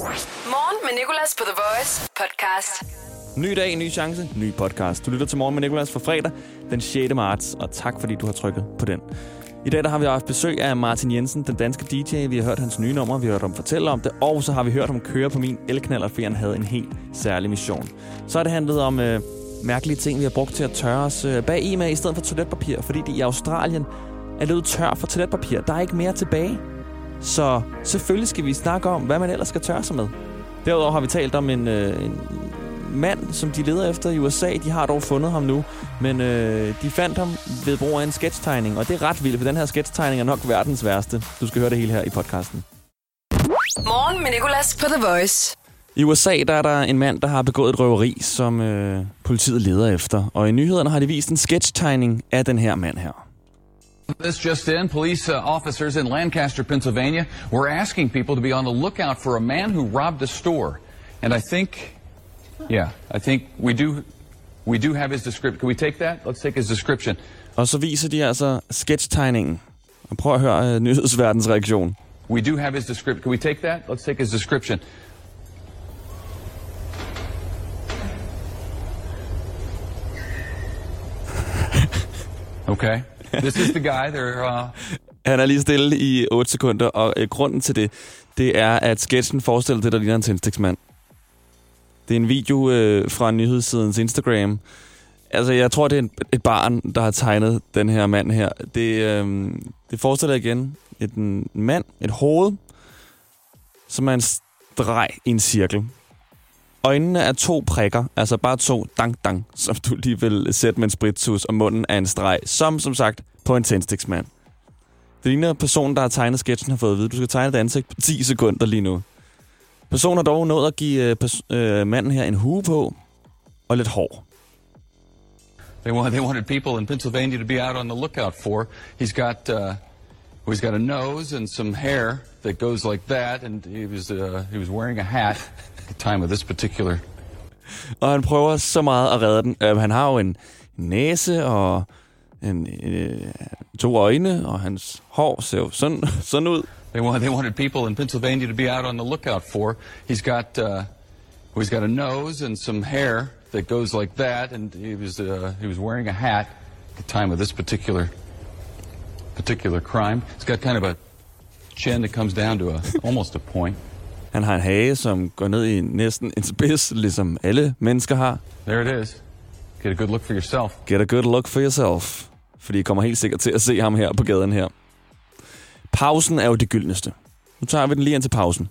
Morgen med Nicolas på The Voice podcast. Ny dag, ny chance, ny podcast. Du lytter til Morgen med Nicolas for fredag den 6. marts, og tak fordi du har trykket på den. I dag der har vi haft besøg af Martin Jensen, den danske DJ. Vi har hørt hans nye nummer, vi har hørt ham fortælle om det, og så har vi hørt ham køre på min elknaller, fordi han havde en helt særlig mission. Så har det handlet om øh, mærkelige ting, vi har brugt til at tørre os øh, bag i med, i stedet for toiletpapir, fordi de i Australien er løbet tør for toiletpapir. Der er ikke mere tilbage. Så selvfølgelig skal vi snakke om, hvad man ellers skal tørre sig med. Derudover har vi talt om en, øh, en mand, som de leder efter i USA. De har dog fundet ham nu, men øh, de fandt ham ved brug af en sketchtegning, og det er ret vildt, for den her sketchtegning er nok verdens værste. Du skal høre det hele her i podcasten. Morgen med Nicolas på The Voice. I USA der er der en mand, der har begået et røveri, som øh, politiet leder efter. Og i nyhederne har de vist en sketchtegning af den her mand her. This just in, police uh, officers in Lancaster, Pennsylvania were asking people to be on the lookout for a man who robbed a store. And I think, yeah, I think we do, we do have his description. Can we take that? Let's take his description. Og så viser de altså sketchtegningen. Og prøv at høre øh, nyhedsverdens reaktion. We do have his description. Can we take that? Let's take his description. Okay. This is the guy. They're uh, Han er lige stille i 8 sekunder, og øh, grunden til det, det er, at sketchen forestiller det, der ligner en tændstiksmand. Det er en video øh, fra nyhedssidens Instagram. Altså, jeg tror, det er en, et barn, der har tegnet den her mand her. Det, øh, det forestiller igen et, en mand, et hoved, som er en streg i en cirkel. Øjnene er to prikker, altså bare to dang-dang, som du lige vil sætte med en spritsus, og munden er en streg, som som sagt på en tændstiksmand. Det ligner, at personen, der har tegnet sketchen, har fået at vide, du skal tegne et ansigt på 10 sekunder lige nu. Personen har dog nået at give øh, pers- øh, manden her en hue på og lidt hår. They wanted, they wanted people in Pennsylvania to be out on the lookout for. He's got uh, he's got a nose and some hair that goes like that, and he was uh, he was wearing a hat time of this particular. Og han prøver så meget at redde den. Øh, han har jo en næse og en, øh, to øjne, og hans hår ser jo sådan, sådan ud. They want, they wanted people in Pennsylvania to be out on the lookout for. He's got uh, he's got a nose and some hair that goes like that, and he was uh, he was wearing a hat at the time of this particular particular crime. He's got kind of a chin that comes down to a almost a point. Han har en hage, som går ned i næsten en spids, ligesom alle mennesker har. There it is. Get a good look for yourself. Get a good look for yourself. Fordi I kommer helt sikkert til at se ham her på gaden her. Pausen er jo det gyldneste. Nu tager vi den lige ind til pausen.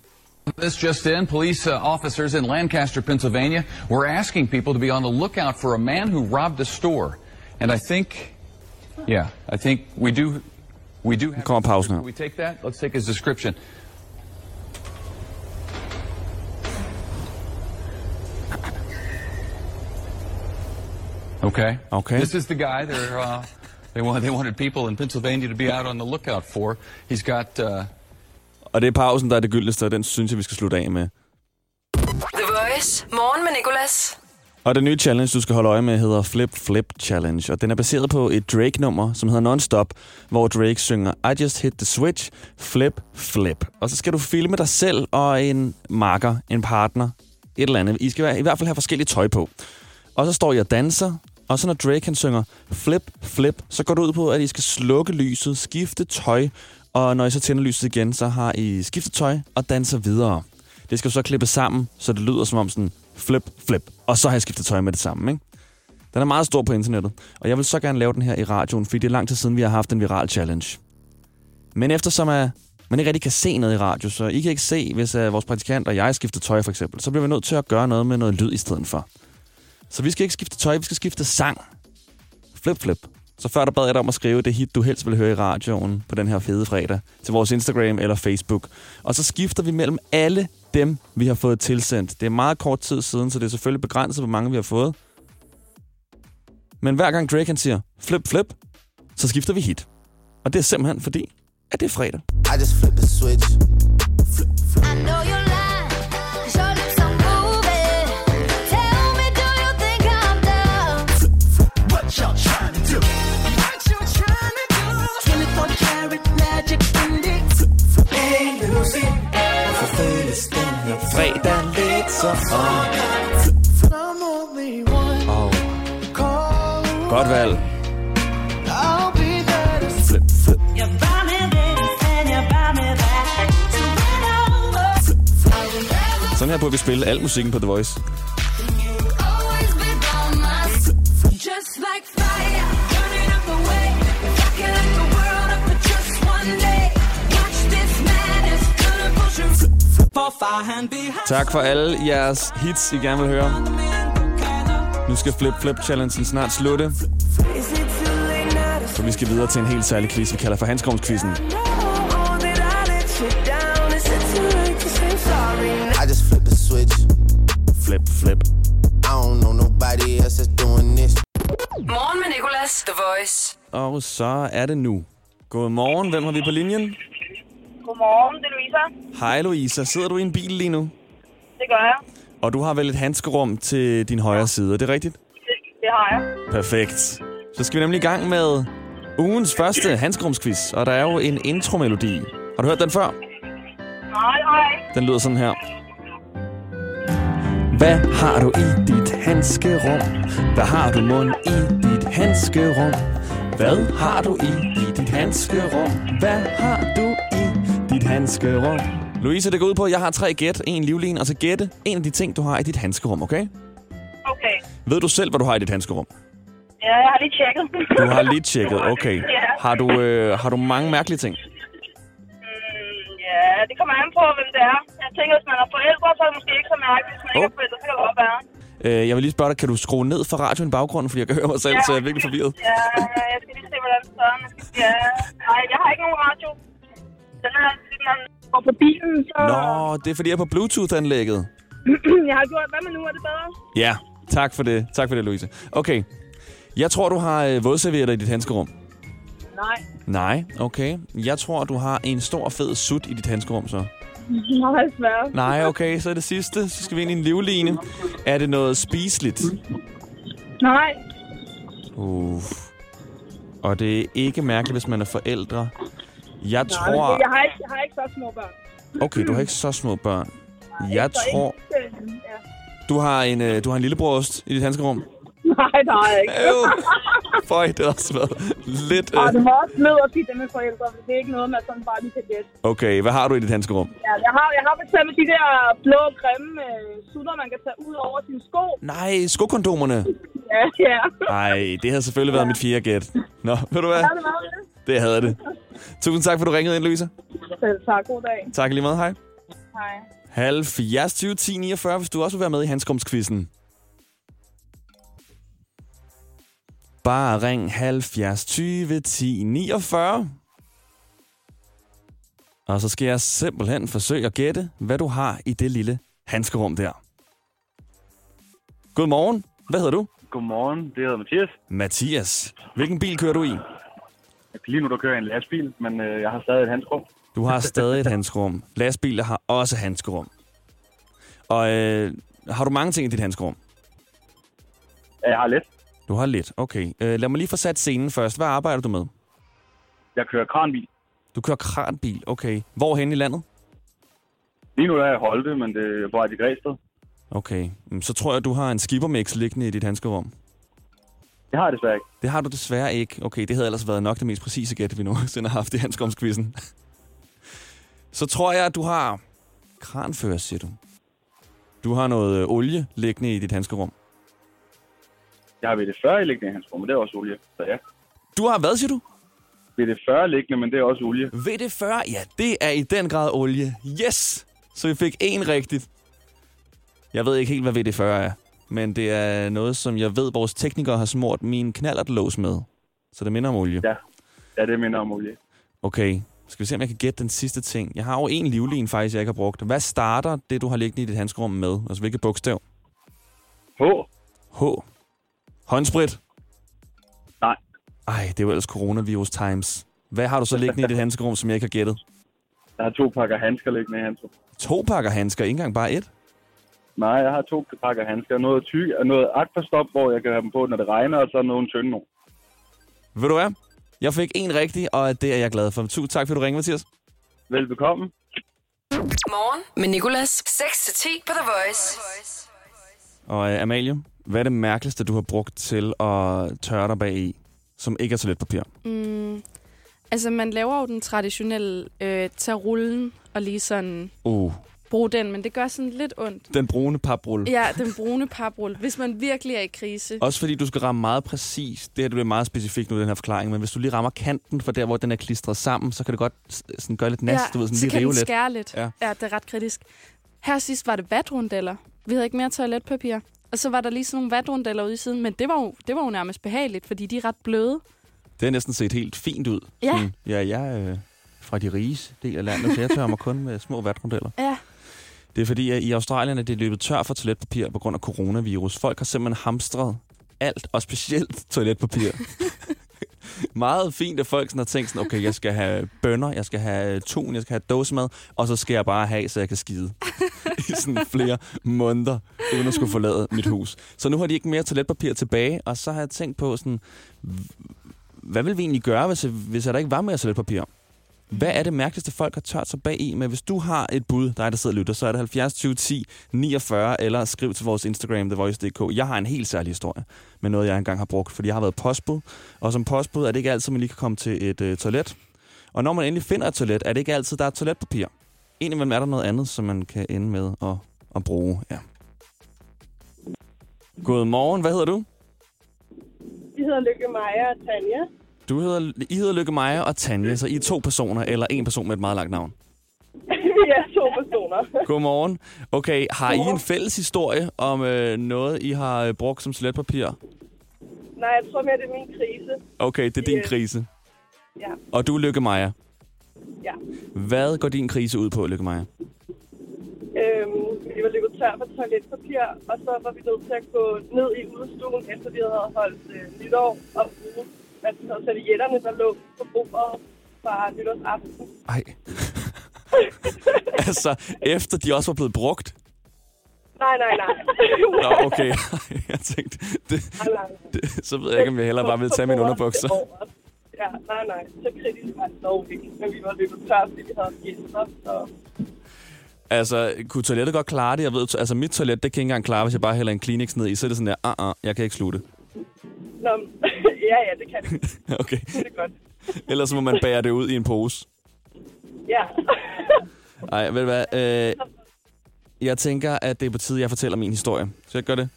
This just in, police uh, officers in Lancaster, Pennsylvania were asking people to be on the lookout for a man who robbed a store. And I think, yeah, I think we do, we do have. kommer his pausen her. We take that? Let's take his description. Okay. Okay. This is the guy. They're uh, they want they wanted people in Pennsylvania to be out on the lookout for. He's got. Uh, Og det er pausen, der er det gyldeste, og den synes jeg, vi skal slutte af med. The Voice. Morgen med Nicolas. Og den nye challenge, du skal holde øje med, hedder Flip Flip Challenge. Og den er baseret på et Drake-nummer, som hedder Nonstop, hvor Drake synger I just hit the switch, flip, flip. Og så skal du filme dig selv og en marker, en partner, et eller andet. I skal være- i hvert fald have forskellige tøj på. Og så står jeg og danser, og så når Drake han synger flip, flip, så går det ud på, at I skal slukke lyset, skifte tøj, og når I så tænder lyset igen, så har I skiftet tøj og danser videre. Det skal så klippe sammen, så det lyder som om sådan flip, flip, og så har jeg skiftet tøj med det samme, ikke? Den er meget stor på internettet, og jeg vil så gerne lave den her i radioen, fordi det er lang tid siden, vi har haft en viral challenge. Men eftersom at man ikke rigtig kan se noget i radio, så I kan ikke se, hvis uh, vores praktikant og jeg skifter tøj for eksempel, så bliver vi nødt til at gøre noget med noget lyd i stedet for. Så vi skal ikke skifte tøj, vi skal skifte sang. Flip, flip. Så før der bad jeg dig om at skrive det hit, du helst vil høre i radioen på den her fede fredag, til vores Instagram eller Facebook. Og så skifter vi mellem alle dem, vi har fået tilsendt. Det er meget kort tid siden, så det er selvfølgelig begrænset, hvor mange vi har fået. Men hver gang Drake han siger flip, flip, så skifter vi hit. Og det er simpelthen fordi, at det er fredag. I just flip the switch. Me that. So win over. Sådan her burde vi spille al musikken på The Voice. Tak for alle jeres hits, I gerne vil høre. Nu skal Flip Flip Challengen snart slutte. Så vi skal videre til en helt særlig quiz, vi kalder for just flip the switch. Flip, flip. I don't know nobody else that's doing this. Morgen med Nicolas, The Voice. Og så er det nu. Godmorgen, hvem har vi på linjen? Godmorgen, det er Louisa. Hej Louisa, sidder du i en bil lige nu? Det gør jeg. Og du har vel et handskerum til din højre side, er det rigtigt? Det, det har jeg. Perfekt. Så skal vi nemlig i gang med ugens første handskerumsquiz, og der er jo en intromelodi. Har du hørt den før? Nej, nej. Den lyder sådan her. Hvad har du i dit handskerum? Hvad har du mund i dit handskerum? Hvad har du i, dit handskerum? Hvad har du i handskerum? Louise, det går ud på, at jeg har tre gæt, en livlin, og så gætte en af de ting, du har i dit handskerum, okay? Okay. Ved du selv, hvad du har i dit handskerum? Ja, jeg har lige tjekket. Du har lige tjekket, okay. Ja. Har du, øh, har du mange mærkelige ting? Mm, ja, det kommer an på, hvem det er. Jeg tænker, hvis man er forældre, så er det måske ikke så mærkeligt. Hvis man ikke Oh. er forældre, så kan det godt være. Øh, jeg vil lige spørge dig, kan du skrue ned for radioen i baggrunden, fordi jeg kan høre mig selv, Ja. så jeg er virkelig forvirret. Ja, jeg skal lige se, hvordan er. Skal- Ja. Nej, jeg har ikke nogen radio. Den er, når går på bilen, så... Nå, det er fordi, jeg er på Bluetooth-anlægget. jeg har gjort, hvad med nu? Er det bedre? Ja, tak for det. Tak for det, Louise. Okay. Jeg tror, du har øh, vådservietter i dit handskerum. Nej. Nej, okay. Jeg tror, du har en stor, fed sut i dit handskerum, så. Nej, svært. Nej, okay, så er det sidste. Så skal vi ind i en livline. Er det noget spiseligt? Nej. Uff. Og det er ikke mærkeligt, hvis man er forældre. Jeg Nej, tror... jeg har, ikke, jeg har ikke så små børn. Okay, du har ikke så små børn. Jeg Så tror... Ikke, øh, ja. Du har en, øh, du har en lillebrost i dit handskerum. Nej, der har jeg ikke. Øv. Føj, det har også været lidt... Øh. det må også ned og sige det med forældre. Det er ikke noget, man sådan bare lige kan gætte. Okay, hvad har du i dit handskerum? Ja, jeg har, jeg har for eksempel de der blå, grimme øh, sutter, man kan tage ud over sine sko. Nej, skokondomerne. Ja, ja. Nej, det har selvfølgelig været mit fjerde gæt. Nå, ved du hvad? Har det været det? Det havde det. Tusind tak, for du ringede ind, Louisa. Selv tak. God dag. Tak lige meget. Hej. Hej. 70 20 10 49, hvis du også vil være med i Hanskomsquizzen. Bare ring 70 20 10 49. Og så skal jeg simpelthen forsøge at gætte, hvad du har i det lille handskerum der. Godmorgen. Hvad hedder du? Godmorgen, det hedder Mathias. Mathias. Hvilken bil kører du i? Lige nu der kører jeg en lastbil, men øh, jeg har stadig et handskerum. Du har stadig et handskerum. Lastbiler har også handskerum. Og øh, har du mange ting i dit handskerum? Ja, Jeg har lidt. Du har lidt, okay. Øh, lad mig lige få sat scenen først. Hvad arbejder du med? Jeg kører kranbil. Du kører kranbil, okay. Hvorhen i landet? Lige nu er jeg i Holte, men det er på vej til Græsted. Okay, Mm, så tror jeg, du har en skippermix liggende i dit handskerum. Det har jeg desværre ikke. Det har du desværre ikke. Okay, det havde ellers været nok det mest præcise gæt, vi nogensinde har haft i handskerumskvisten. så tror jeg, at du har kranfører, siger du. Du har noget øh, olie liggende i dit handskerum. Jeg har VD40 liggende i hans rum, men det er også olie. Så ja. Du har hvad, siger du? VD40 liggende, men det er også olie. VD40, ja, det er i den grad olie. Yes! Så vi fik en rigtigt. Jeg ved ikke helt, hvad VD40 er, men det er noget, som jeg ved, vores teknikere har smurt min knallertlås med. Så det minder om olie. Ja, ja det minder om olie. Okay, skal vi se, om jeg kan gætte den sidste ting. Jeg har jo en livlin faktisk, jeg ikke har brugt. Hvad starter det, du har liggende i dit handskerum med? Altså, hvilket bogstav? H. H. Håndsprit? Nej. Ej, det er jo ellers coronavirus times. Hvad har du så liggende i dit handskerum, som jeg ikke har gættet? Jeg har to pakker handsker liggende i hans rum. To pakker handsker, ikke engang bare et? Nej, jeg har to pakker handsker. Noget tyk og noget aquastop, hvor jeg kan have dem på, når det regner, og så nogle tynde nogle. Ved du hvad? Jeg fik en rigtig, og det er jeg glad for. Tusind tak, fordi du ringede, Mathias. Velbekomme. Morgen med Nicolas. 6-10 på The Voice. Og øh, Amalie, hvad er det mærkeligste, du har brugt til at tørre dig bag i, som ikke er toiletpapir? Mm, altså, man laver jo den traditionelle øh, tage rullen og lige sådan Uh, bruge den, men det gør sådan lidt ondt. den brune paprulle. Ja, den brune paprulle, hvis man virkelig er i krise. Også fordi du skal ramme meget præcis. Det her det bliver meget specifikt nu, den her forklaring. Men hvis du lige rammer kanten for der, hvor den er klistret sammen, så kan det godt sådan gøre lidt næst. du ved, sådan så lige kan rive lidt. skære lidt. Ja. Ja. ja, det er ret kritisk. Her sidst var det vatrundeller. Vi havde ikke mere toiletpapir. Og så var der lige sådan nogle vatrundeller ude i siden, men det var, jo, det var jo nærmest behageligt, fordi de er ret bløde. Det er næsten set helt fint ud. Ja. Sådan, ja, jeg er øh, fra de rige del af landet, så jeg tørrer mig kun med små vatmodeller. Ja. Det er fordi, at i Australien er det løbet tør for toiletpapir på grund af coronavirus. Folk har simpelthen hamstret alt, og specielt toiletpapir. Meget fint, at folk sådan har tænkt sådan, okay, jeg skal have bønner, jeg skal have øh, tun, jeg skal have dåsemad, og så skal jeg bare have, så jeg kan skide. I sådan flere måneder, uden at skulle forlade mit hus. Så nu har de ikke mere toiletpapir tilbage, og så har jeg tænkt på sådan, hvad vil vi egentlig gøre, hvis, hvis der ikke var mere toiletpapir? Hvad er det mærkeligste, folk har tørt sig bag i? Men hvis du har et bud, dig der sidder og lytter, så er det 70 20 10 49, eller skriv til vores Instagram, thevoice.dk. Jeg har en helt særlig historie med noget, jeg engang har brugt, fordi jeg har været postbud. Og som postbud er det ikke altid, man lige kan komme til et øh, toilet. Og når man endelig finder et toilet, er det ikke altid, der er toiletpapir. Indimellem er der noget andet, som man kan ende med at, at bruge. Ja. Godmorgen, hvad hedder du? Jeg hedder Lykke Maja og Tanja. Du hedder, I hedder Lykke Maja og Tanja, så I er to personer, eller en person med et meget langt navn. vi er to personer. Godmorgen. Okay, har I en fælles historie om øh, noget, I har øh, brugt som toiletpapir? Nej, jeg tror mere, det er min krise. Okay, det er din Ja. krise. Ja. Og du er Lykke Maja. Ja. Hvad går din krise ud på, Lykke Maja? Øhm, vi var løbet tør for toiletpapir, og så var vi nødt til at gå ned i udstuen, efter vi havde holdt øh, nytår, og bruge altså, servietterne, der lå på bordet fra nytårsaften. Ej. altså, efter de også var blevet brugt? Nej, nej, nej. Nå, okay. jeg tænkte, det, nej, nej. det, så ved jeg ikke, om jeg hellere bare vil tage mine underbukser. Ja, nej, nej. Så kritisk var det dog ikke. Men vi var løbet tør, fordi vi havde gæster, så... Altså, kunne toilettet godt klare det? Jeg ved, altså mit toilet, det kan ikke engang klare, hvis jeg bare hælder en Kleenex ned i. Så er det sådan der, uh, uh, jeg kan ikke slutte. Nå, ja, ja, det kan det. okay. Det er godt. Ellers må man bære det ud i en pose. Ja. Ej, ved du hvad? Øh, jeg tænker, at det er på tide, jeg fortæller min historie. Så jeg gør det.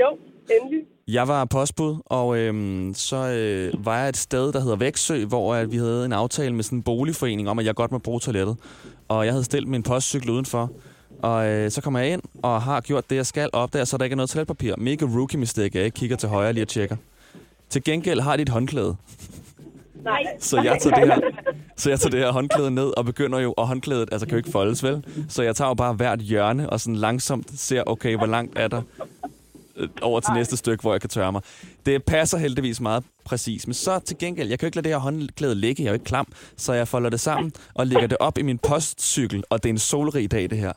jo, endelig. Jeg var postbud, og øhm, så øh, var jeg et sted, der hedder Væksø, hvor at vi havde en aftale med sådan en boligforening om, at jeg godt må bruge toilettet. Og jeg havde stillet min postcykel udenfor. Og øh, så kommer jeg ind og har gjort det, jeg skal opdage, så der ikke er noget toiletpapir. Mega rookie mistake, jeg ikke kigger til højre lige og tjekker. Til gengæld har de et håndklæde. Nej. Så jeg tager det her, så jeg tager det her håndklæde ned og begynder jo, og håndklædet altså, kan jo ikke foldes, vel? Så jeg tager jo bare hvert hjørne og sådan langsomt ser, okay, hvor langt er der øh, over til næste stykke, hvor jeg kan tørre mig. Det passer heldigvis meget præcis. Men så til gengæld, jeg kan jo ikke lade det her håndklæde ligge, jeg er jo ikke klam, så jeg folder det sammen og lægger det op i min postcykel, og det er en solrig dag, det her.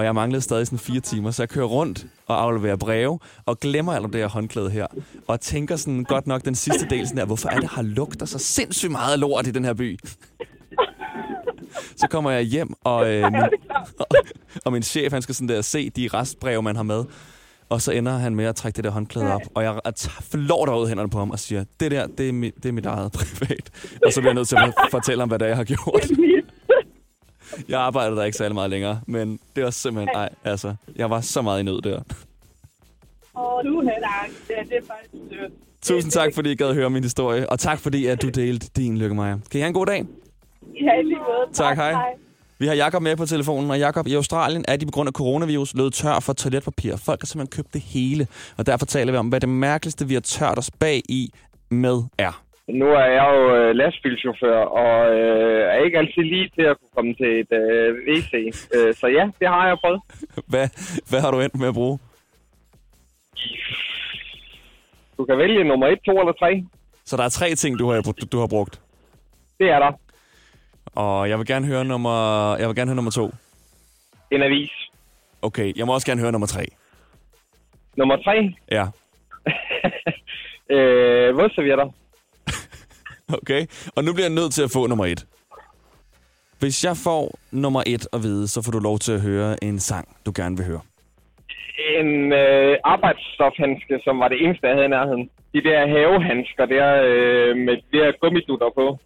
Og jeg manglede stadig sådan fire timer, så jeg kører rundt og afleverer breve, og glemmer alt om det her håndklæde her. Og tænker sådan godt nok den sidste del sådan der, hvorfor er det, har lugter så sindssygt meget lort i den her by? Så kommer jeg hjem, og, øh, min, og, og min chef, han skal sådan der se de restbreve, man har med. Og så ender han med at trække det der håndklæde op, og jeg flår der ud hænderne på ham og siger, det der, det er, mit, det er mit eget privat. Og så bliver jeg nødt til at fortælle ham, hvad det er, jeg har gjort. Jeg arbejder der ikke særlig meget længere, men det var simpelthen, nej, altså, jeg var så meget i nød der. Åh, du har. Ja, det er faktisk sødt. Tusind tak, fordi I gad høre min historie, og tak fordi, at du delte din lykke, Maja. Kan I have en god dag? Ja, i lige måde. Tak, hej. Vi har Jakob med på telefonen, og Jakob, i Australien er de på grund af coronavirus løbet tør for toiletpapir. Folk har simpelthen købt det hele, og derfor taler vi om, hvad det mærkeligste, vi har tørt os bag i med er. Nu er jeg jo øh, lastbilchauffør, og øh, er ikke altid lige til at kunne komme til et øh, WC. Øh, så ja, det har jeg prøvet. Hvad, hvad har du endt med at bruge? Du kan vælge nummer 1, 2 eller 3. Så der er tre ting, du har, du, har brugt. Det er der. Og jeg vil gerne høre nummer, jeg vil gerne høre nummer to. En avis. Okay, jeg må også gerne høre nummer tre. Nummer 3. Ja, Øh, vådservietter. okay. Og nu bliver jeg nødt til at få nummer et. Hvis jeg får nummer et at vide, så får du lov til at høre en sang, du gerne vil høre. En øh, arbejdsstofhandske, som var det eneste, jeg havde i nærheden. De der havehandsker der øh, med de der gummidutter på.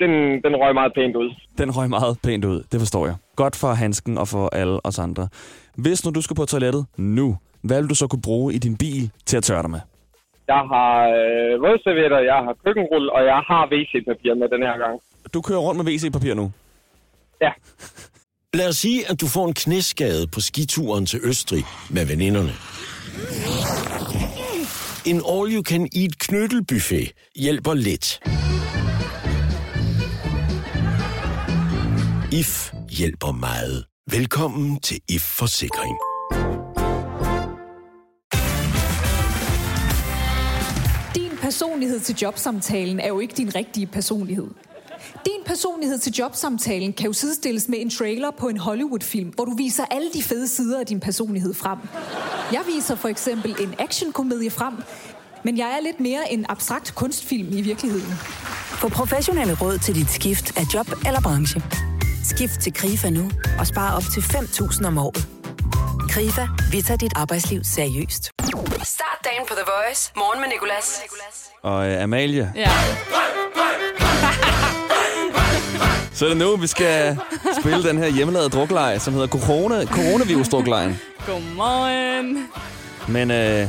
Den, den røg meget pænt ud. Den røg meget pænt ud, det forstår jeg. Godt for handsken og for alle os andre. Hvis nu du skal på toilettet nu, hvad vil du så kunne bruge i din bil til at tørre dig med? Jeg har øh, vådservietter, jeg har køkkenrulle, og jeg har WC-papir med den her gang. Du kører rundt med WC-papir nu. Ja. Lad os sige, at du får en knæskade på skituren til Østrig med veninderne. En all-you-can-eat knyttelbuffet hjælper lidt. IF hjælper meget. Velkommen til IF Forsikring. Personlighed til jobsamtalen er jo ikke din rigtige personlighed. Din personlighed til jobsamtalen kan jo sidestilles med en trailer på en Hollywood-film, hvor du viser alle de fede sider af din personlighed frem. Jeg viser for eksempel en actionkomedie frem, men jeg er lidt mere en abstrakt kunstfilm i virkeligheden. Få professionelle råd til dit skift af job eller branche. Skift til KRIFA nu og spar op til 5.000 om året. KRIFA, vi tager dit arbejdsliv seriøst. Start dagen på The Voice. Morgen med Nicolas. Og øh, Amalie, Ja. så er det nu, vi skal spille den her hjemmelavede drukleje, som hedder corona, coronavirus-druklejen. Godmorgen. Men øh,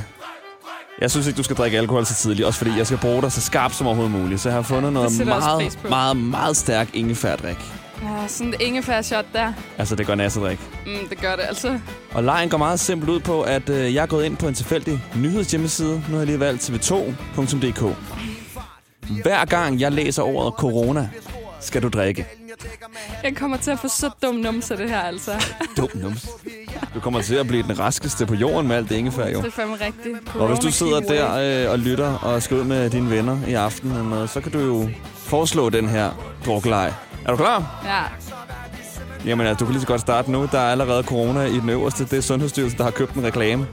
jeg synes ikke, du skal drikke alkohol så tidligt, også fordi jeg skal bruge dig så skarpt som overhovedet muligt. Så jeg har fundet noget meget, på. meget, meget stærk ingefærdrik. Ja, sådan et ingefær-shot der. Altså, det går nassedrik. Mm, det gør det altså. Og lejen går meget simpelt ud på, at øh, jeg er gået ind på en tilfældig nyhedshjemmeside. Nu har jeg lige valgt tv2.dk. Hver gang jeg læser ordet corona, skal du drikke. Jeg kommer til at få så dum numse det her, altså. Dum nums. Du kommer til at blive den raskeste på jorden med alt det ingefær, jo. Det er fandme rigtigt. Og hvis du Corona sidder der øh, og lytter og skal ud med dine venner i aften eller noget, så kan du jo foreslå den her drukleje. Er du klar? Ja. Jamen, altså, du kan lige så godt starte nu. Der er allerede corona i den øverste. Det er Sundhedsstyrelsen, der har købt en reklame.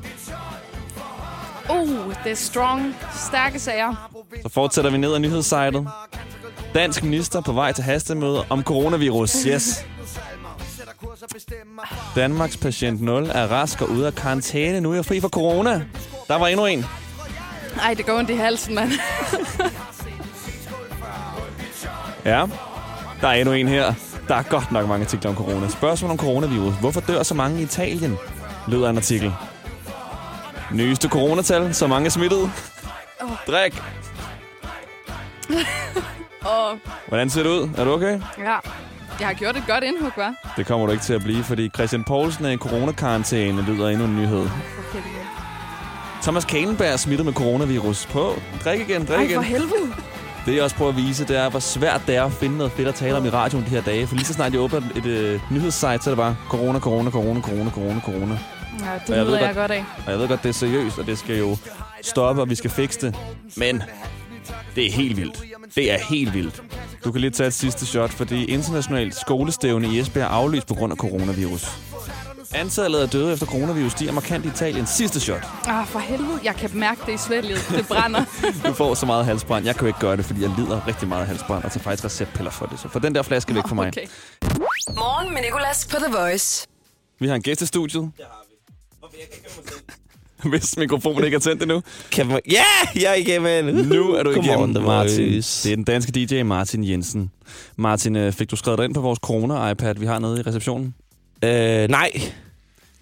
Uh, det er strong. Stærke sager. Så fortsætter vi ned ad nyhedssejtet. Dansk minister på vej til hastemøde om coronavirus. Yes. Danmarks patient 0 er rask og ude af karantæne. Nu er jeg fri for corona. Der var endnu en. Ej, det går ondt i halsen, mand. Ja, der er endnu en her. Der er godt nok mange artikler om corona. Spørgsmål om coronavirus. Hvorfor dør så mange i Italien? Lyder en artikel. Nyeste coronatal. Så mange smittet. Drik. Og Hvordan ser det ud? Er du okay? ja, jeg har gjort et godt indhug, hva'? Det kommer du ikke til at blive, fordi Christian Poulsen er i coronakarantæne, lyder endnu en nyhed. Thomas Kalenberg er smittet med coronavirus. På. Drik igen, drik Ej, igen. for helvede. Det jeg også prøver at vise, det er, hvor svært det er at finde noget fedt at tale om i radioen de her dage. For lige så snart jeg åbner et øh, nyhedssite, så er det bare corona, corona, corona, corona, corona, corona. Ja, Og det jeg ved jeg godt- godt af. Og jeg ved godt, det er seriøst, og det skal jo stoppe, og vi skal fikse det. Men det er helt vildt. Det er helt vildt. Du kan lige tage et sidste shot, fordi internationalt skolestævne i Esbjerg er aflyst på grund af coronavirus. Antallet af døde efter coronavirus stiger markant i Italien. Sidste shot. Ah, for helvede. Jeg kan mærke det i svælget. Det brænder. Du får så meget halsbrand. Jeg kan jo ikke gøre det, fordi jeg lider rigtig meget af halsbrand, og tager faktisk receptpiller for det. Så få den der flaske væk fra mig. Okay. Morgen med Nicolas på The Voice. Vi har en gæst i studiet. Hvis mikrofonen ikke er tændt endnu. Kan man... Ja, jeg er igennem. Nu er du Godmorgen, igennem, The Martin. Voice. Det er den danske DJ Martin Jensen. Martin, øh, fik du skrevet dig ind på vores corona-iPad, vi har nede i receptionen? Øh, nej.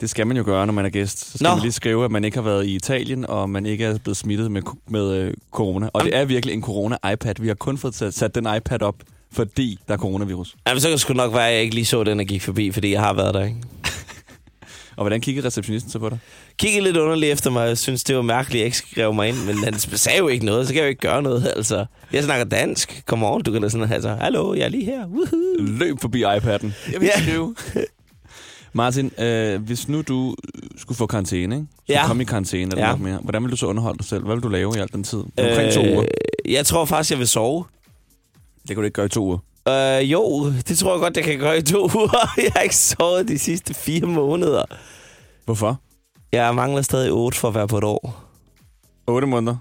Det skal man jo gøre, når man er gæst. Så skal Nå. man lige skrive, at man ikke har været i Italien, og man ikke er blevet smittet med, med øh, corona. Og det er virkelig en corona-iPad. Vi har kun fået sat, sat den iPad op, fordi der er coronavirus. Jamen, så kan det sgu nok være, at jeg ikke lige så den, der gik forbi, fordi jeg har været der, ikke? Og hvordan kiggede receptionisten så på dig? Kiggede lidt underligt efter mig. Jeg synes, det var mærkeligt, at jeg ikke skrev mig ind. Men han sagde jo ikke noget, så kan jeg jo ikke gøre noget. Altså, jeg snakker dansk. Kom on, du kan da sådan altså, hallo, jeg er lige her. Woohoo. Løb forbi iPad'en. Jeg vil Ja. skrive. Martin, øh, hvis nu du øh, skulle få karantæne, ikke? Skulle Ja. komme i karantæne eller Ja. noget mere. Hvordan vil du så underholde dig selv? Hvad vil du lave i al den tid? Omkring to uger. Øh, Jeg tror faktisk, jeg vil sove. Det kan du ikke gøre i to uger. Øh, jo, det tror jeg godt, jeg kan gøre i to uger. Jeg har ikke sovet de sidste fire måneder. Hvorfor? Jeg mangler stadig otte for at være på et år. 8 måneder.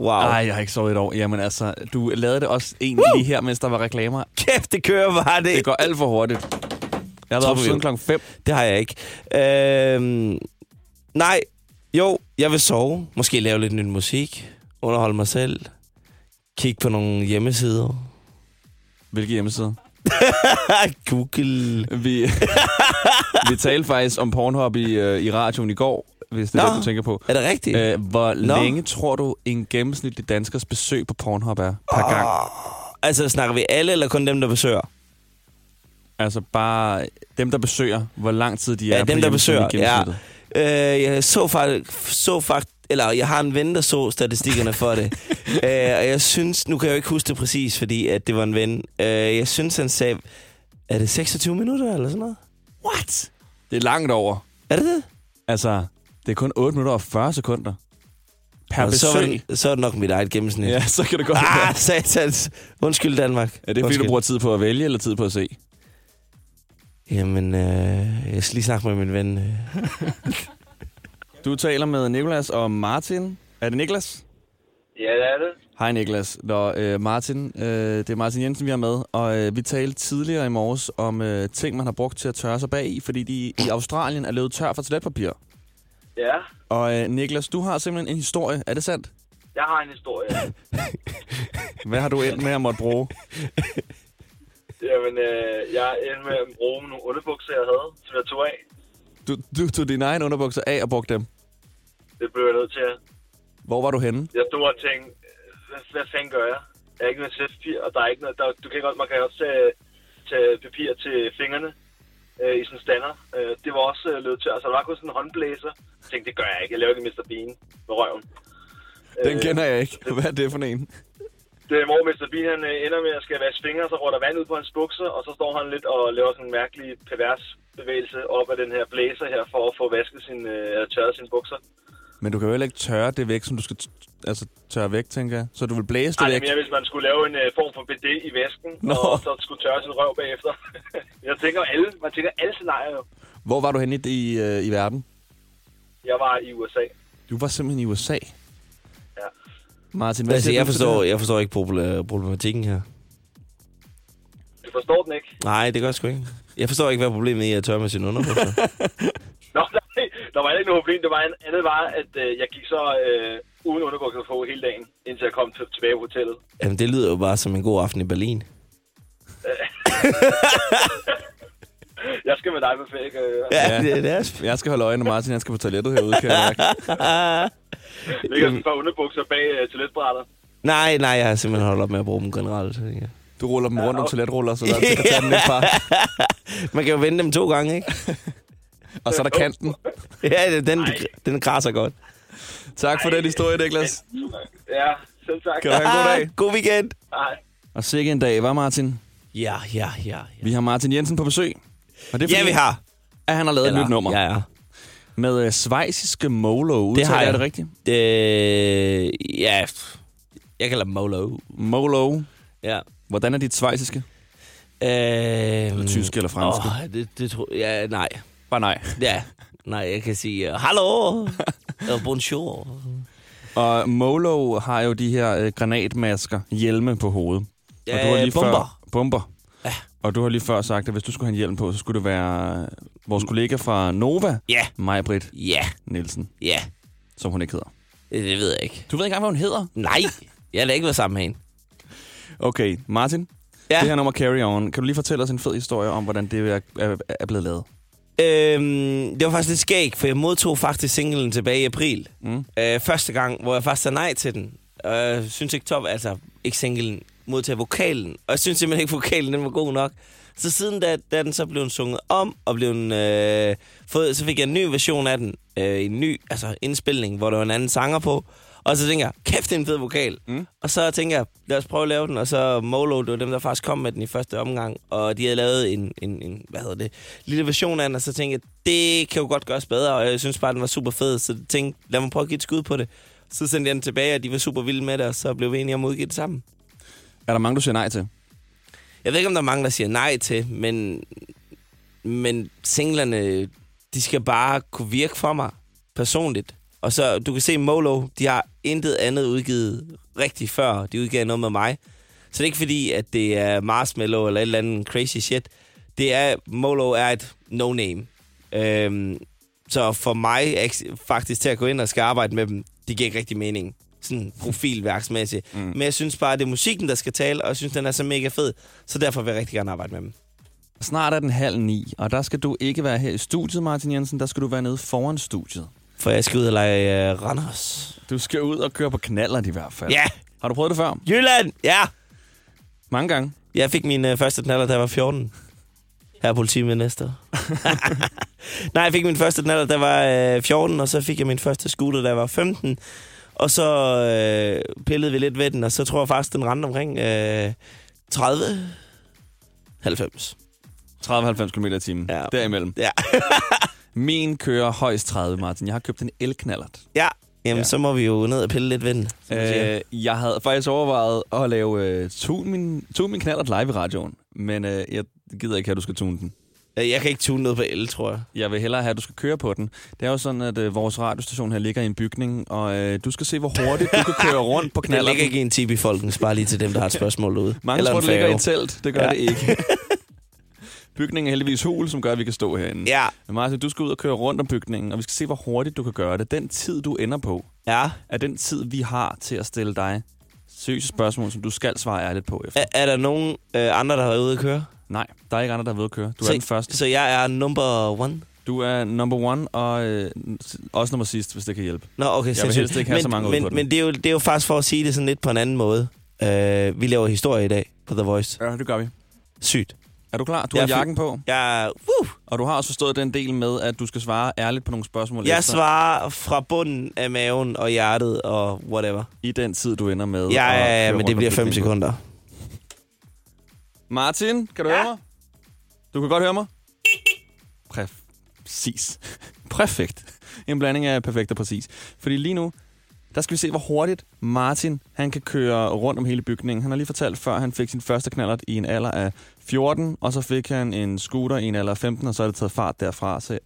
Wow. Ej, jeg har ikke sovet et år. Jamen altså, du lavede det også egentlig lige her, mens der var reklamer. Kæft, det kører bare det. Det går alt for hurtigt. Jeg har været op siden klokken 5. Det har jeg ikke. Øhm, nej, jo, jeg vil sove. Måske lave lidt ny musik. Underholde mig selv. Kigge på nogle hjemmesider. Hvilke hjemmesider? Google. Vi, vi talte faktisk om Pornhub i, øh, i radioen i går, hvis det er Nå, det, du tænker på. er det rigtigt? Øh, hvor Nå. længe tror du, en gennemsnitlig danskers besøg på Pornhub er per Ah. gang? Altså, snakker vi alle, eller kun dem, der besøger? Altså bare dem, der besøger, hvor lang tid de er Ja, på dem, der hjemmesiden besøger. i Ja. Øh, jeg så faktisk, så fakt, eller jeg har en ven, der så statistikkerne for det. øh, og jeg synes, nu kan jeg jo ikke huske det præcis, fordi at det var en ven. Øh, jeg synes, han sagde, er det 26 minutter eller sådan noget? What? Det er langt over. Er det det? Altså, det er kun 8 minutter og 40 sekunder. Per Nå, så, besøg. er det, så er det nok mit eget gennemsnit. Ja, så kan det godt Ah, være. satans. Undskyld, Danmark. Er det fordi, du Undskyld. bruger tid på at vælge, eller tid på at se? Jamen, øh, jeg skal lige snakke med min ven. Øh. Du taler med Nikolas og Martin. Er det Niklas? Ja, det er det. Hej Niklas. Nå, øh, Martin, øh, det er Martin Jensen, vi har med. Og øh, vi talte tidligere i morges om øh, ting, man har brugt til at tørre sig bag i, fordi de i Australien er løbet tør for toiletpapir. Ja, Og øh, Niklas, du har simpelthen en historie. Er det sandt? jeg har en historie. Hvad har du endt med at måtte bruge? Jamen, øh, jeg endte med at bruge nogle underbukser, jeg havde, som jeg tog af. Du, du tog dine egne underbukser af og brugte dem. Det blev jeg nødt til. Hvor var du henne? Jeg stod og tænkte, hvad, hvad fanden gør jeg? Jeg er ikke noget sætpapir, og der er ikke noget, der, du kan godt, man kan også tage, tage papir til fingrene øh, i sådan en stander. Øh, det var også øh, løbet til. Altså, der var kun sådan en håndblæser. Jeg tænkte, det gør jeg ikke. Jeg laver ikke Mr. Bean med røven. Den kender jeg ikke. Hvad er det for en? Det er, hvor Mr. Bean han, øh, ender med at skal vaske fingre, så råder der vand ud på hans bukser, og så står han lidt og laver sådan en mærkelig pervers bevægelse op af den her blæser her, for at få vasket sin, øh, eller tørret sine bukser. Men du kan jo heller ikke tørre det væk, som du skal altså, tørre væk, tænker jeg. Så du vil blæse det Ej, væk? er mere, hvis man skulle lave en øh, form for BD i væsken, Nå. og så skulle tørre sin røv bagefter. jeg tænker alle, man tænker alle scenarier jo. Hvor var du henne i, i, øh, i verden? Jeg var i USA. Du var simpelthen i USA. Martin, hvad Altså, siger jeg forstår, jeg forstår ikke proble- problematikken her. Du forstår den ikke? Nej, det gør jeg sgu ikke. Jeg forstår ikke, hvad problemet er i at tørre med sine underbukser. Nå, nej, der var ikke noget problem. Det var en andet var, at øh, jeg gik så øh, uden underbukser på hele dagen, indtil jeg kom t- tilbage på hotellet. Jamen, det lyder jo bare som en god aften i Berlin. Jeg skal med dig på ferie. kan jeg høre. Ja, det, det er Jeg skal holde øje, når Martin han skal på toilettet herude, kan jeg mærke. Ligger sådan et par underbukser bag øh, toiletbrættet. Nej, nej, jeg har simpelthen holdt op med at bruge dem generelt. Ja. Du ruller dem rundt om toiletruller, så der er til at tage den lidt fra. Man kan jo vende dem to gange, ikke? Og så er der kanten. Ja, det- den, den krasser godt. Tak for den historie, Niklas. Ja, selv tak. Kan du have en god dag? God weekend. Hej. Og sikke en dag, var Martin? Ja, ja, ja. ja. Vi har Martin Jensen på besøg. Og det er Ja, vi har. At han har lavet Eller- et nyt nummer. Ja, ja. Med øh, svejsiske Molo. Det har jeg. jeg det rigtigt? Det, ja, jeg kalder Molo. Molo. Ja. Hvordan er dit svejsiske? Øh, Eller tysk eller fransk? Åh, det, det tror ja, nej. Bare nej. Ja, nej, jeg kan sige, uh, hallo, og bonjour. Og Molo har jo de her øh, granatmasker, hjelme på hovedet. Ja, og du har lige bomber. Før, bomber. Og du har lige før sagt, at hvis du skulle have hjelm på, så skulle det være øh, vores kollega fra Nova, Ja. Maj-Britt Ja. Nielsen, Ja, som hun ikke hedder. det, det ved jeg ikke. Du ved ikke engang, hvad hun hedder? Nej, jeg har da ikke været sammen med hende. Okay, Martin. Ja. Det her nummer Carry On. Kan du lige fortælle os en fed historie om, hvordan det er, er, er blevet lavet? Øhm, det var faktisk lidt skægt, for jeg modtog faktisk singlen tilbage i april. Mm. Øh, første gang, hvor jeg faktisk sagde nej til den. Og jeg synes ikke top, altså ikke singlen, modtage vokalen. Og jeg synes simpelthen ikke, vokalen den var god nok. Så siden da, da den så blev sunget om, og blev en, øh, fået, så fik jeg en ny version af den. Øh, en ny altså indspilning, hvor der var en anden sanger på. Og så tænker jeg, kæft, det er en fed vokal. Mm. Og så tænker jeg, lad os prøve at lave den. Og så Molo, det var dem, der faktisk kom med den i første omgang. Og de havde lavet en, en, en hvad hedder det, lille version af den. Og så tænkte jeg, det kan jo godt gøres bedre. Og jeg synes bare, den var super fed. Så tænkte, lad mig prøve at give et skud på det. Så sendte jeg den tilbage, og de var super vilde med det. Og så blev vi enige om at udgive det sammen. Er der mange, du siger nej til? Jeg ved ikke, om der er mange, der siger nej til, men, men singlerne, de skal bare kunne virke for mig personligt. Og så, du kan se Molo, de har intet andet udgivet rigtig før. De udgav noget med mig. Så det er ikke fordi, at det er Marshmallow eller et eller andet crazy shit. Det er, Molo er et no-name. Øhm, så for mig eks- faktisk til at gå ind og skal arbejde med dem, det giver ikke rigtig mening. Sådan profilværksmæssigt. Mm. Men jeg synes bare, at det er musikken, der skal tale, og jeg synes, den er så mega fed. Så derfor vil jeg rigtig gerne arbejde med dem. Snart er den halv ni, og der skal du ikke være her i studiet, Martin Jensen. Der skal du være nede foran studiet. For jeg skal ud og lege uh, Randers. Du skal ud og køre på knallert i hvert fald. Ja! Har du prøvet det før? Jylland! Ja! Mange gange. Jeg fik min uh, første knaller, da jeg var 14. Her er politimester. Nej, jeg fik min første knaller, da jeg var øh, 14, og så fik jeg min første scooter, da jeg var 15. Og så øh, pillede vi lidt ved den, og så tror jeg faktisk, den rendte omkring øh, 30, 90. 30-90 km i timen. Ja. Derimellem. Ja. Min kører højst 30, Martin. Jeg har købt en elknallert. Ja, jamen Ja. så må vi jo ned og pille lidt ved den. Øh, jeg havde faktisk overvejet at lave øh, tune min, tune min knallert live i radioen. Men øh, jeg gider ikke at du skal tune den. Jeg kan ikke tune noget på el, tror jeg. Jeg vil hellere have, at du skal køre på den. Det er jo sådan, at øh, vores radiostation her ligger i en bygning, og øh, du skal se, hvor hurtigt du kan køre rundt på knallerten. ligger ikke i en tip i folkens, bare lige til dem, der har et spørgsmål derude. Mange Eller tror, det ligger i et telt. Det gør ja. det ikke. Bygningen er heldigvis hul, som gør, at vi kan stå herinde. Ja. Men Martin, du skal ud og køre rundt om bygningen, og vi skal se, hvor hurtigt du kan gøre det. Den tid, du ender på, Ja. er den tid, vi har til at stille dig seriøse spørgsmål, som du skal svare ærligt på efter. Er, er der nogen øh, andre, der har været ude at køre? Nej, der er ikke andre, der er ved at køre. Du er så, den første. Så jeg er number one? Du er number one, og øh, også nummer sidst, hvis det kan hjælpe. Nå, okay, Jeg vil helst ikke have men, så mange ud men, på den. Men det er, jo, det er jo faktisk for at sige det sådan lidt på en anden måde. Uh, vi laver historie i dag på The Voice. Ja, det gør vi. Sygt. Er du klar? Du Jeg har er jakken på, Jeg, woo, og du har også forstået den del med, at du skal svare ærligt på nogle spørgsmål jeg efter, svarer fra bunden af maven og hjertet og whatever. i den tid, du ender med. Ja, ja, køre ja, men det bliver fem bygningen. sekunder. Martin, kan du ja. høre mig? Du kan godt høre mig? Præcis. Perfekt. En blanding af perfekt og præcis. Fordi lige nu, der skal vi se, hvor hurtigt Martin han kan køre rundt om hele bygningen. Han har lige fortalt før, han fik sin første knallert i en alder af 14, og så fik han en scooter i en alder af 15, og så er det taget fart derfra. Så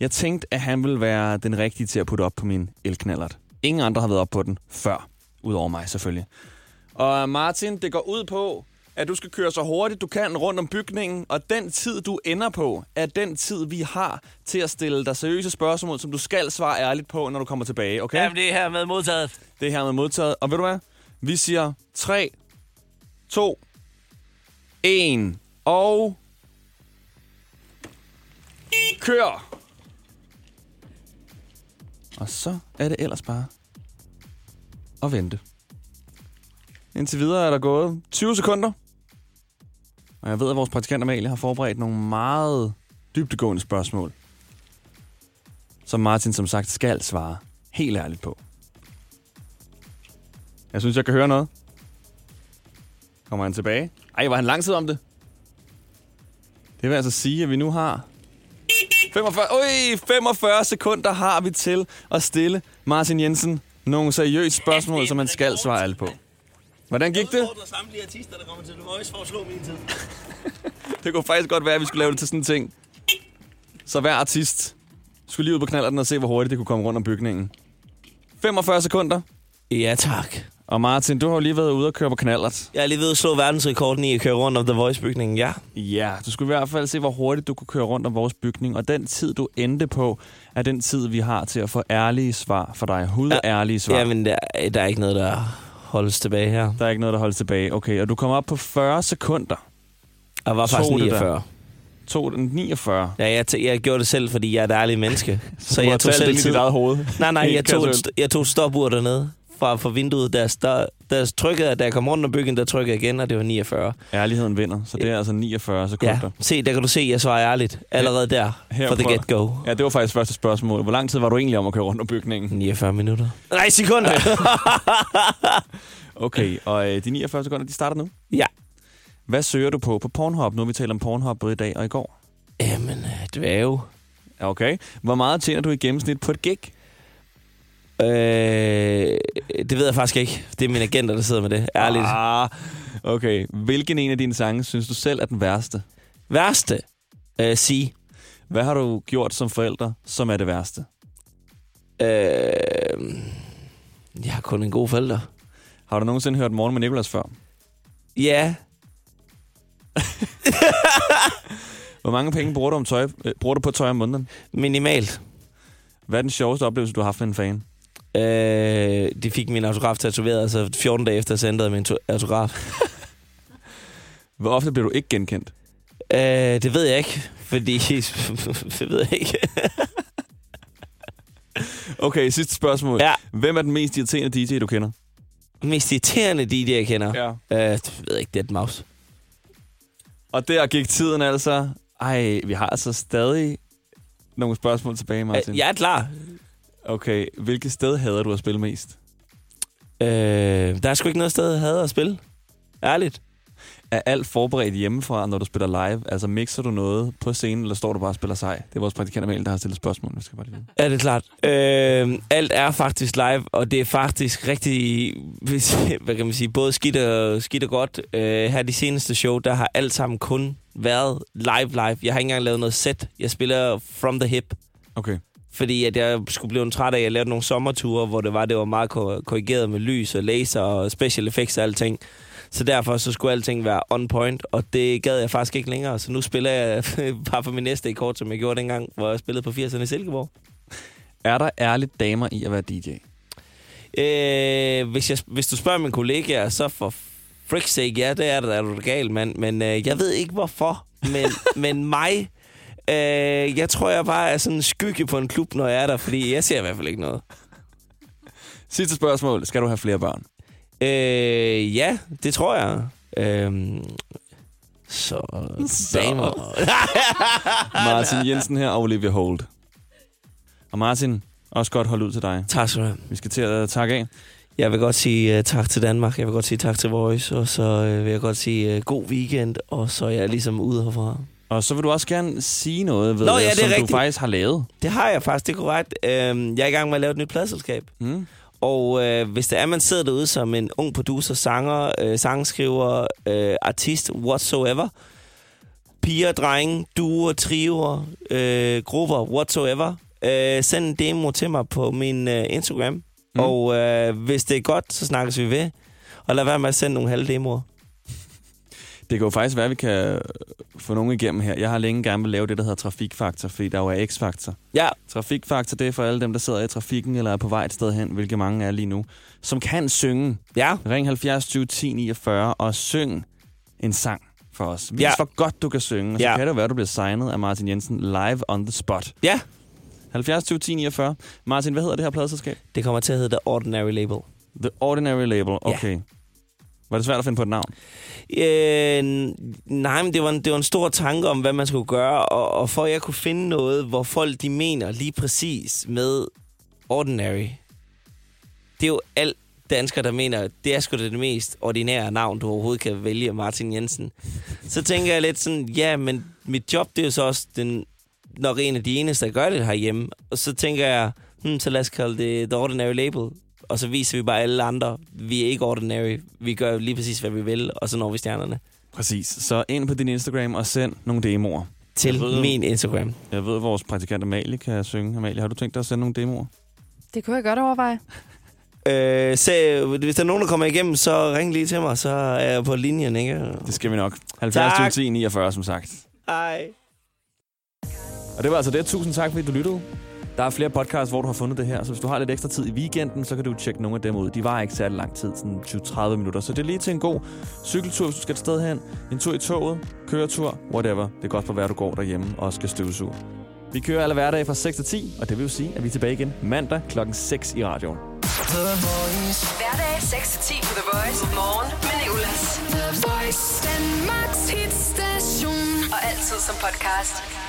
jeg tænkte, at han ville være den rigtige til at putte op på min elknallert. Ingen andre har været op på den før, udover mig selvfølgelig. Og Martin, det går ud på, at du skal køre så hurtigt du kan rundt om bygningen, og den tid, du ender på, er den tid, vi har til at stille dig seriøse spørgsmål, som du skal svare ærligt på, når du kommer tilbage, okay? Jamen, det er her med modtaget. Det er her med modtaget. Og ved du hvad? Vi siger 3, 2, 1, og... Kør! Og så er det ellers bare at vente. Indtil videre er der gået 20 sekunder. Og jeg ved, at vores praktikant Amalie har forberedt nogle meget dybdegående spørgsmål. Som Martin som sagt skal svare helt ærligt på. Jeg synes, jeg kan høre noget. Kommer han tilbage? Ej, var han lang tid om det? Det vil altså sige, at vi nu har 45, øj, 45 sekunder har vi til at stille Martin Jensen nogle seriøse spørgsmål, som han skal svare alt på. Hvordan gik det? samtlige artister, der kommer til The Voice for at slå min tid. Det kunne faktisk godt være, at vi skulle lave det til sådan en ting. Så hver artist skulle lige ud på knallerten og se, hvor hurtigt det kunne komme rundt om bygningen. 45 sekunder. Ja, tak. Og Martin, du har jo lige været ude og køre på knallert. Jeg er lige ved at slå verdensrekorden i at køre rundt om The Voice-bygningen, ja. Ja, du skulle i hvert fald se, hvor hurtigt du kunne køre rundt om vores bygning. Og den tid, du endte på, er den tid, vi har til at få ærlige svar for dig. Hudærlige svar. Jamen, der, der er ikke noget, der holdes tilbage her. Der er ikke noget, der holdes tilbage. Okay, og du kommer op på 40 sekunder. Jeg var faktisk Tog det 49. dig? Tog den 49? Ja, jeg, jeg gjorde det selv, fordi jeg er et ærligt menneske. så har jeg tog selv ind i tid. dit eget hoved. Nej, nej, jeg tog, jeg tog stopur dernede fra, fra vinduet. Der, der, der trykkede da jeg kom rundt om byggen, der trykkede igen, og det var 49. Ærligheden vinder, så det er altså 49 sekunder. Ja, se, der kan du se, at jeg svarer ærligt. Allerede der, Her for the get-go. Ja, det var faktisk første spørgsmål. Hvor lang tid var du egentlig om at køre rundt om bygningen? 49 minutter. Nej, sekunder! Okay, og øh, de 49 sekunder, de starter nu. ja. Hvad søger du på på Pornhub? Nu vi talt om Pornhub både i dag og i går. Jamen, øh. Ja, Okay. Hvor meget tjener du i gennemsnit på et gig? Øh, det ved jeg faktisk ikke. Det er mine agenter, der sidder med det. Ærligt. Ah, okay. Hvilken en af dine sange synes du selv er den værste? Værste? Øh, sige. Hvad har du gjort som forælder, som er det værste? Øh, jeg har kun en god forælder. Har du nogensinde hørt Morgen med Nicolas før? Ja. Hvor mange penge bruger du, om tøj, øh, bruger du på tøj om måneden? Minimalt. Hvad er den sjoveste oplevelse, du har haft med en fan? Øh, de fik min autograf tatoveret, altså 14 dage efter, så ændrede jeg min to- autograf. Hvor ofte bliver du ikke genkendt? Øh, det ved jeg ikke, fordi... det ved jeg ikke. Okay, sidste spørgsmål. Ja. Hvem er den mest irriterende DJ, du kender? Mest irriterende DJ, jeg kender? Ja. Øh, det ved jeg ikke, det er mouse. Og der gik tiden altså. Ej, vi har altså stadig nogle spørgsmål tilbage, Martin. Øh, jeg er klar. Okay, hvilket sted hader du at spille mest? Øh, der er sgu ikke noget sted, jeg havde at spille. Ærligt. Er alt forberedt hjemmefra, når du spiller live? Altså, mixer du noget på scenen, eller står du bare og spiller sej? Det er vores praktikant Amalie, der har stillet spørgsmål. Vi skal bare lige vide. Ja, det er klart. Øh, alt er faktisk live, og det er faktisk rigtig, hvad kan man sige, både skidt og, skidt og godt. Øh, her de seneste show, der har alt sammen kun været live live. Jeg har ikke engang lavet noget set. Jeg spiller from the hip. Okay. Fordi at jeg skulle blive en træt af, at jeg lavede nogle sommerture, hvor det var, det var meget kor- korrigeret med lys og laser og special effects og alting. Så derfor så skulle alting være on point, og det gad jeg faktisk ikke længere. Så nu spiller jeg bare for min næste kort, som jeg gjorde dengang, hvor jeg spillede på 80'erne i Silkeborg. Er der ærligt damer i at være DJ? Øh, hvis, jeg, hvis du spørger min kollega, så for frick's sake, ja, det er der er du gal, mand. Men øh, jeg ved ikke hvorfor. Men, men mig, øh, jeg tror, jeg bare er sådan en skygge på en klub, når jeg er der, fordi jeg ser i hvert fald ikke noget. Sidste spørgsmål. Skal du have flere børn? Øh, ja, det tror jeg. Øhm, så, damer. Martin Jensen her og Olivia Holt. Og Martin, også godt holde ud til dig. Tak skal du have. Vi skal til at takke af. Jeg vil godt sige uh, tak til Danmark, jeg vil godt sige tak til Voice, og så uh, vil jeg godt sige uh, god weekend, og så er jeg ligesom ude herfra. Og så vil du også gerne sige noget, ved Nå, ja, det som rigtigt. du faktisk har lavet. Det har jeg faktisk, det er korrekt. Øhm, jeg er i gang med at lave et nyt pladselskab. Mm. Og øh, hvis det er, man sidder derude som en ung producer, sanger, øh, sangskriver, øh, artist, whatsoever, piger, drenge, duer, trioer, øh, grupper, whatsoever, øh, send en demo til mig på min øh, Instagram. Mm. Og øh, hvis det er godt, så snakkes vi ved. Og lad være med at sende nogle halve demoer. Det kan jo faktisk være, at vi kan få nogen igennem her. Jeg har længe gerne vil lave det, der hedder trafikfaktor, fordi der jo er x-faktor. Ja. Trafikfaktor, det er for alle dem, der sidder i trafikken eller er på vej et sted hen, hvilket mange er lige nu, som kan synge. Ja. Ring 70 20 10 49 og syng en sang for os. Vis, Ja. hvor godt du kan synge, og så Ja. kan det være, at du bliver signet af Martin Jensen live on the spot. Ja. 70 20 10 49. Martin, hvad hedder det her pladeselskab? Det kommer til at hedde The Ordinary Label. The Ordinary Label, okay. Var det svært at finde på et navn? Øh, nej, men det var, en, det var en stor tanke om, hvad man skulle gøre, og, og for at jeg kunne finde noget, hvor folk de mener lige præcis med ordinary. Det er jo alt danskere, der mener, det er sgu det mest ordinære navn, du overhovedet kan vælge, Martin Jensen. Så tænker jeg lidt sådan, ja, men mit job, det er jo så også den, nok en af de eneste, der gør det herhjemme. Og så tænker jeg, hmm, så lad os kalde det The Ordinary Label. Og så viser vi bare alle andre, vi er ikke ordinary. Vi gør lige præcis, hvad vi vil, og så når vi stjernerne. Præcis. Så ind på din Instagram og send nogle demoer. Til Jeg ved- min Instagram. Jeg ved, at vores praktikant Amalie kan synge. Amalie, har du tænkt dig at sende nogle demoer? Det kunne jeg godt overveje. Øh, så, hvis der er nogen, der kommer igennem, så ring lige til mig, så er jeg på linjen, ikke? Det skal vi nok. 70 Tak. 10 49, som sagt. Hej. Og det var altså det. Tusind tak, fordi du lyttede. Der er flere podcasts, hvor du har fundet det her, så hvis du har lidt ekstra tid i weekenden, så kan du tjekke nogle af dem ud. De var ikke særlig lang tid, sådan 20-30 minutter. Så det er lige til en god cykeltur, hvis du skal et sted hen. En tur i toget, køretur, whatever. Det er godt for, hvad du går derhjemme og skal støvsuge. Vi kører alle hverdage fra 6 til 10, og det vil jo sige, at vi er tilbage igen mandag klokken 6 i radioen. Hverdag 6-10 på The Voice. Morgen med Nicolas. The Voice. Danmarks hitstation. Og altid som podcast.